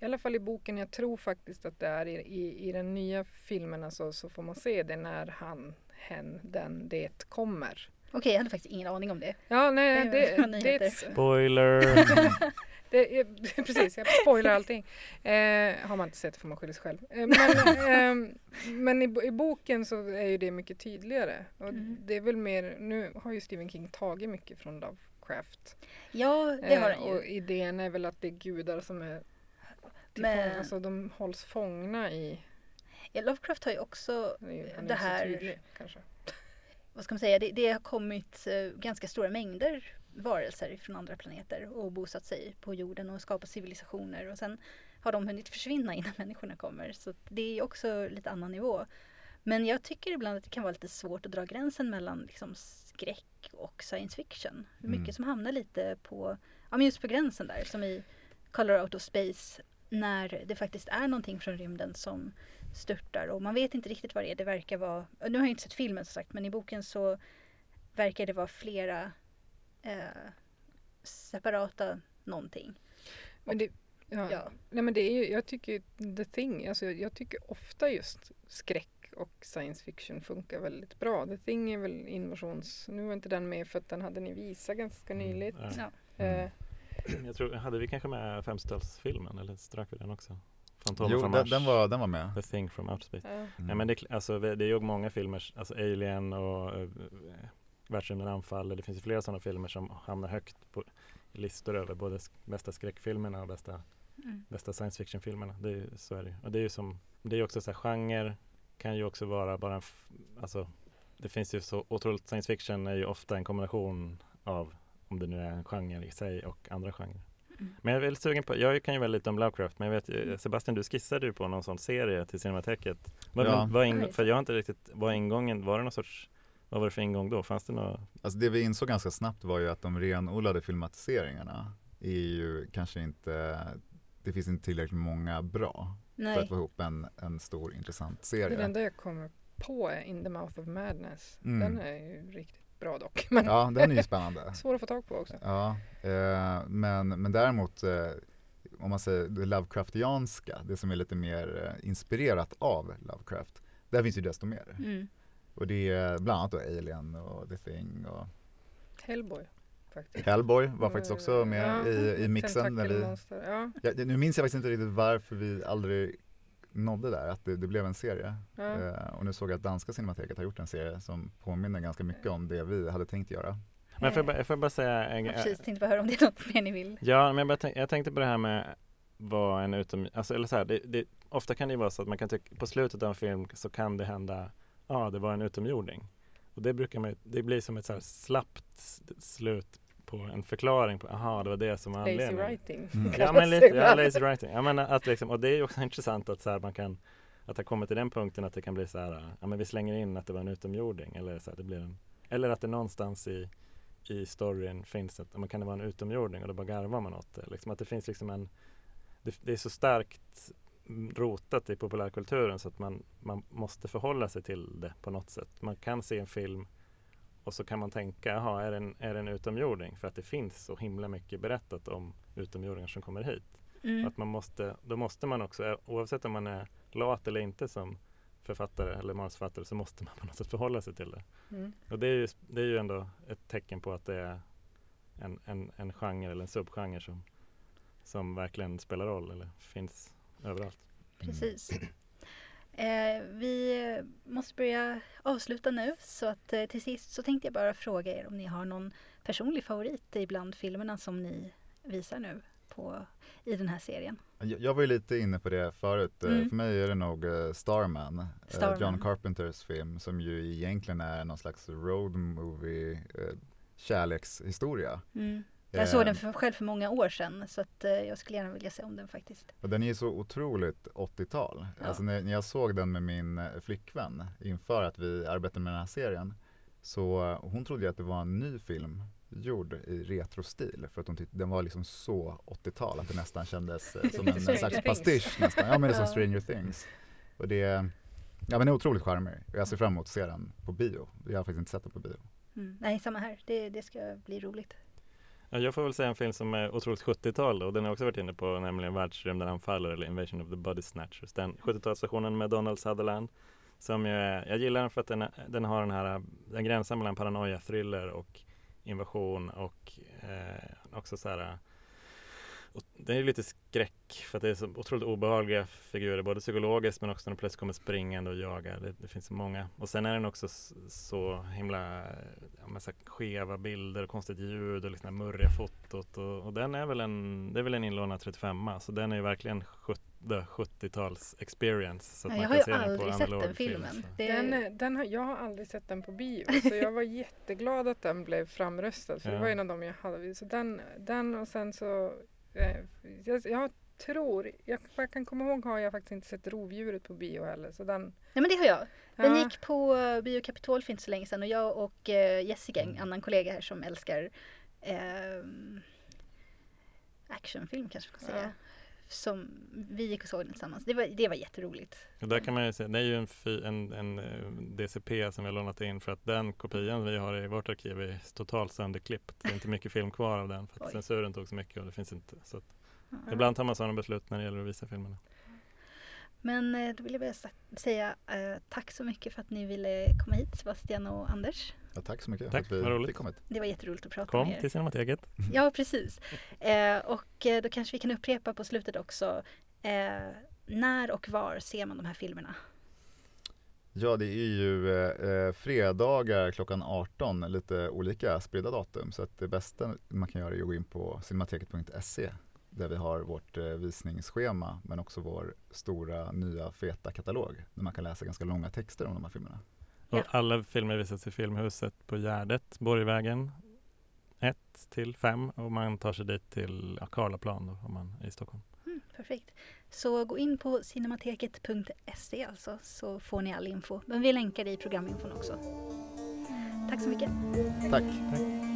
I alla fall i boken, jag tror faktiskt att det är i, i, i den nya filmen alltså, så får man se det när han, hen, den, det kommer. Okej, jag hade faktiskt ingen aning om det. Ja, nej, Det det, det, Spoiler! det precis, jag spoilar allting. Eh, har man inte sett får man skylla sig själv. Eh, men ehm, men i, i boken så är ju det mycket tydligare. Och Mm. Det är väl mer, nu har ju Stephen King tagit mycket från Lovecraft. Ja, det har Eh, han och ju. idén är väl att det är gudar som är Men- fång, alltså de hålls fångna i, Ja, Lovecraft har ju också det inte här- tydlig kanske. vad ska man säga, det, det har kommit eh, ganska stora mängder varelser från andra planeter och bosatt sig på jorden och skapat civilisationer och sen har de hunnit försvinna innan människorna kommer. Så det är också lite annan nivå. Men jag tycker ibland att det kan vara lite svårt att dra gränsen mellan liksom skräck och science fiction. Hur mycket Mm. som hamnar lite på, ja men just på gränsen där som i Color Out of Space när det faktiskt är någonting från rymden som störtar och man vet inte riktigt vad det är. Det verkar vara, nu har jag inte sett filmen som sagt men i boken så verkar det vara flera eh, separata någonting. Men det, ja, Ja. Nej, men det är ju, jag tycker ju The Thing, alltså jag, jag tycker ofta just skräck och science fiction funkar väldigt bra. The Thing är väl invasions... Nu var inte den med för att den hade ni visat ganska nyligt. Ja. Ja. Mm. Eh, Jag tror, hade vi kanske med 50-talsfilmen eller strök vi den också? Fantomen Jo, från den, Mars. den, var, den var med. The Thing from Outer Space. ja. Mm. Nej men det, alltså, det är ju många filmer, alltså Alien och uh, Världsrymden anfaller. Det finns ju flera sådana filmer som hamnar högt på listor över både bästa skräckfilmerna och bästa, Mm. bästa science fiction-filmerna. Det är, så är det. Och det är ju som, det är ju också så här, genre kan ju också vara bara en, alltså det finns ju så otroligt, science fiction är ju ofta en kombination av om det nu är en genre i sig och andra genrer. Mm. Men jag är väldigt sugen på, jag kan ju väldigt lite om Lovecraft men jag vet Mm. ju- Sebastian du skissade ju på någon sån serie till Cinemateket. Vad, Ja. vad Oj. för jag har inte riktigt, vad ingången, var det någon sorts vad var det för ingång då? Fanns det något? Alltså det vi insåg ganska snabbt var ju att de renodlade filmatiseringarna är ju kanske inte, det finns inte tillräckligt många bra för Nej. att få ihop en, en stor intressant Det serie. enda jag kommer på är In the mouth of madness. Mm. Den är ju riktigt bra dock. Men Ja, den är ju spännande. svår att få tag på också. Ja, eh, men, men däremot eh, om man säger det Lovecraftianska, det som är lite mer eh, inspirerat av Lovecraft, där finns ju desto mer. Mm. Och det är bland annat då Alien och The Thing och Hellboy faktiskt. Hellboy var faktiskt också med Ja, i, i mixen. När vi, Ja, ja, nu minns jag faktiskt inte riktigt varför vi aldrig nådde där, att det, det blev en serie. ja. Eh, och nu såg jag att danska cinemateket har gjort en serie som påminner ganska mycket om det vi hade tänkt göra. Men får jag, bara- får jag bara säga en grej? precis, tänkte bara höra om det är något mer ni vill. Ja, men jag, bara tänk, jag tänkte på det här med vad en utom... Alltså, eller så här, det, det, ofta kan det ju vara så att man kan tycka, på slutet av en film så kan det hända, ja det var en utomjording. Och det brukar man det blir som ett så här slappt slut på en förklaring på, aha det var det som var Lazy anledningen. writing. Mm. Ja men lite, ja, lazy writing. Jag menar att liksom, och det är också intressant att så här, man kan att det kommer till den punkten att det kan bli så här, ja men vi slänger in att det var en utomjording eller så här, det blir en, eller att det någonstans i, i storyn finns att, men kan det vara en utomjording och då bara garvar man åt det. Liksom att det finns liksom en, det, det är så starkt rotat i populärkulturen så att man, man måste förhålla sig till det på något sätt. Man kan se en film och så kan man tänka, jaha, är det en, är det en utomjording? För att det finns så himla mycket berättat om utomjordingar som kommer hit. Mm. Att man måste, då måste man också, oavsett om man är lat eller inte som författare eller manusförfattare så måste man på något sätt förhålla sig till det. Mm. Och det är ju, det är ju ändå ett tecken på att det är en, en, en genre eller en subgenre som, som verkligen spelar roll eller finns överallt. Precis. Eh, vi måste börja avsluta nu så att eh, till sist så tänkte jag bara fråga er om ni har någon personlig favorit ibland filmerna som ni visar nu på, i den här serien. Jag, jag var ju lite inne på det förut. Eh, Mm. För mig är det nog eh, Starman, eh, Starman. John Carpenters film som ju egentligen är någon slags road movie eh, kärlekshistoria. Mm. Jag såg Eh, den för, själv för många år sedan så att eh, jag skulle gärna vilja se om den faktiskt. Och den är så otroligt 80-tal. Ja. Alltså när, när jag såg den med min eh, flickvän inför att vi arbetade med den här serien så eh, hon trodde ju att det var en ny film gjord i retrostil för att hon tyckte den var liksom så 80-tal att det nästan kändes eh, som en slags pastisch nästan. Ja men det är som. Stranger Things. Och det, ja men den är otroligt charmig och jag ser fram emot att se den på bio. Jag har faktiskt inte sett den på bio. Mm. Nej, samma här. Det, det ska bli roligt. Ja, jag får väl säga en film som är otroligt 70-tal och den har jag också varit inne på, nämligen Världsrymden anfaller eller Invasion of the Body Snatchers. Den 70-talsversionen med Donald Sutherland. Som jag, jag gillar den för att den, den har den här, den gränsar mellan paranoia, thriller och invasion och eh, också så här det är ju lite skräck för att det är så otroligt obehagliga figurer både psykologiskt men också när de plötsligt kommer springande och jagar. Det, det finns så många. Och sen är den också så himla här skeva bilder och konstigt ljud och liksom det murriga fotot. Och, och den är väl en, det är väl en inlånad 35 så den är ju verkligen 70, 70-tals experience. Så att Ja, man jag kan har se ju den på aldrig sett den film, filmen. Det, Den, den har, jag har aldrig sett den på bio så jag var jätteglad att den blev framröstad för det Ja. var en av dem jag hade. Så den, den och sen så jag, jag tror, jag, jag kan komma ihåg har jag faktiskt inte sett Rovdjuret på bio heller så den nej men det har jag. Den ja, gick på eh, Bio Capitol för inte så länge sedan och jag och eh, Jessica, en Mm. annan kollega här som älskar ehm, actionfilm kanske man ska Ja. säga. Som vi gick och såg den tillsammans. Det var, det var jätteroligt. Och där kan man ju se, det är ju en, en, en eh, DCP som vi har lånat in för att den kopian vi har i vårt arkiv är totalt sönderklippt. Det är inte mycket film kvar av den för att Oj. censuren tog så mycket och det finns inte. Så Ja. ibland tar man sådana beslut när det gäller att visa filmerna. Men eh, då vill jag bara säga eh, tack så mycket för att ni ville komma hit Sebastian och Anders. Ja, tack så mycket Tack, för att vi roligt. fick kommit. Det var jätteroligt att prata Kom med er. till Cinemateket. Ja, precis. Eh, och eh, då kanske vi kan upprepa på slutet också. Eh, när och var ser man de här filmerna? Ja, det är ju eh, fredagar klockan 18, lite olika spridda datum. Så att det bästa man kan göra är att gå in på cinemateket.se där vi har vårt eh, visningsschema men också vår stora nya feta katalog där man kan läsa ganska långa texter om de här filmerna. Och Ja. alla filmer visas i Filmhuset på Gärdet, Borgvägen 1 till 5 och man tar sig dit till ja, Karlaplan då, om man är i Stockholm. Mm, perfekt. Så gå in på cinemateket.se alltså så får ni all info. Men vi länkar i programinfon också. Tack så mycket. Tack. Tack.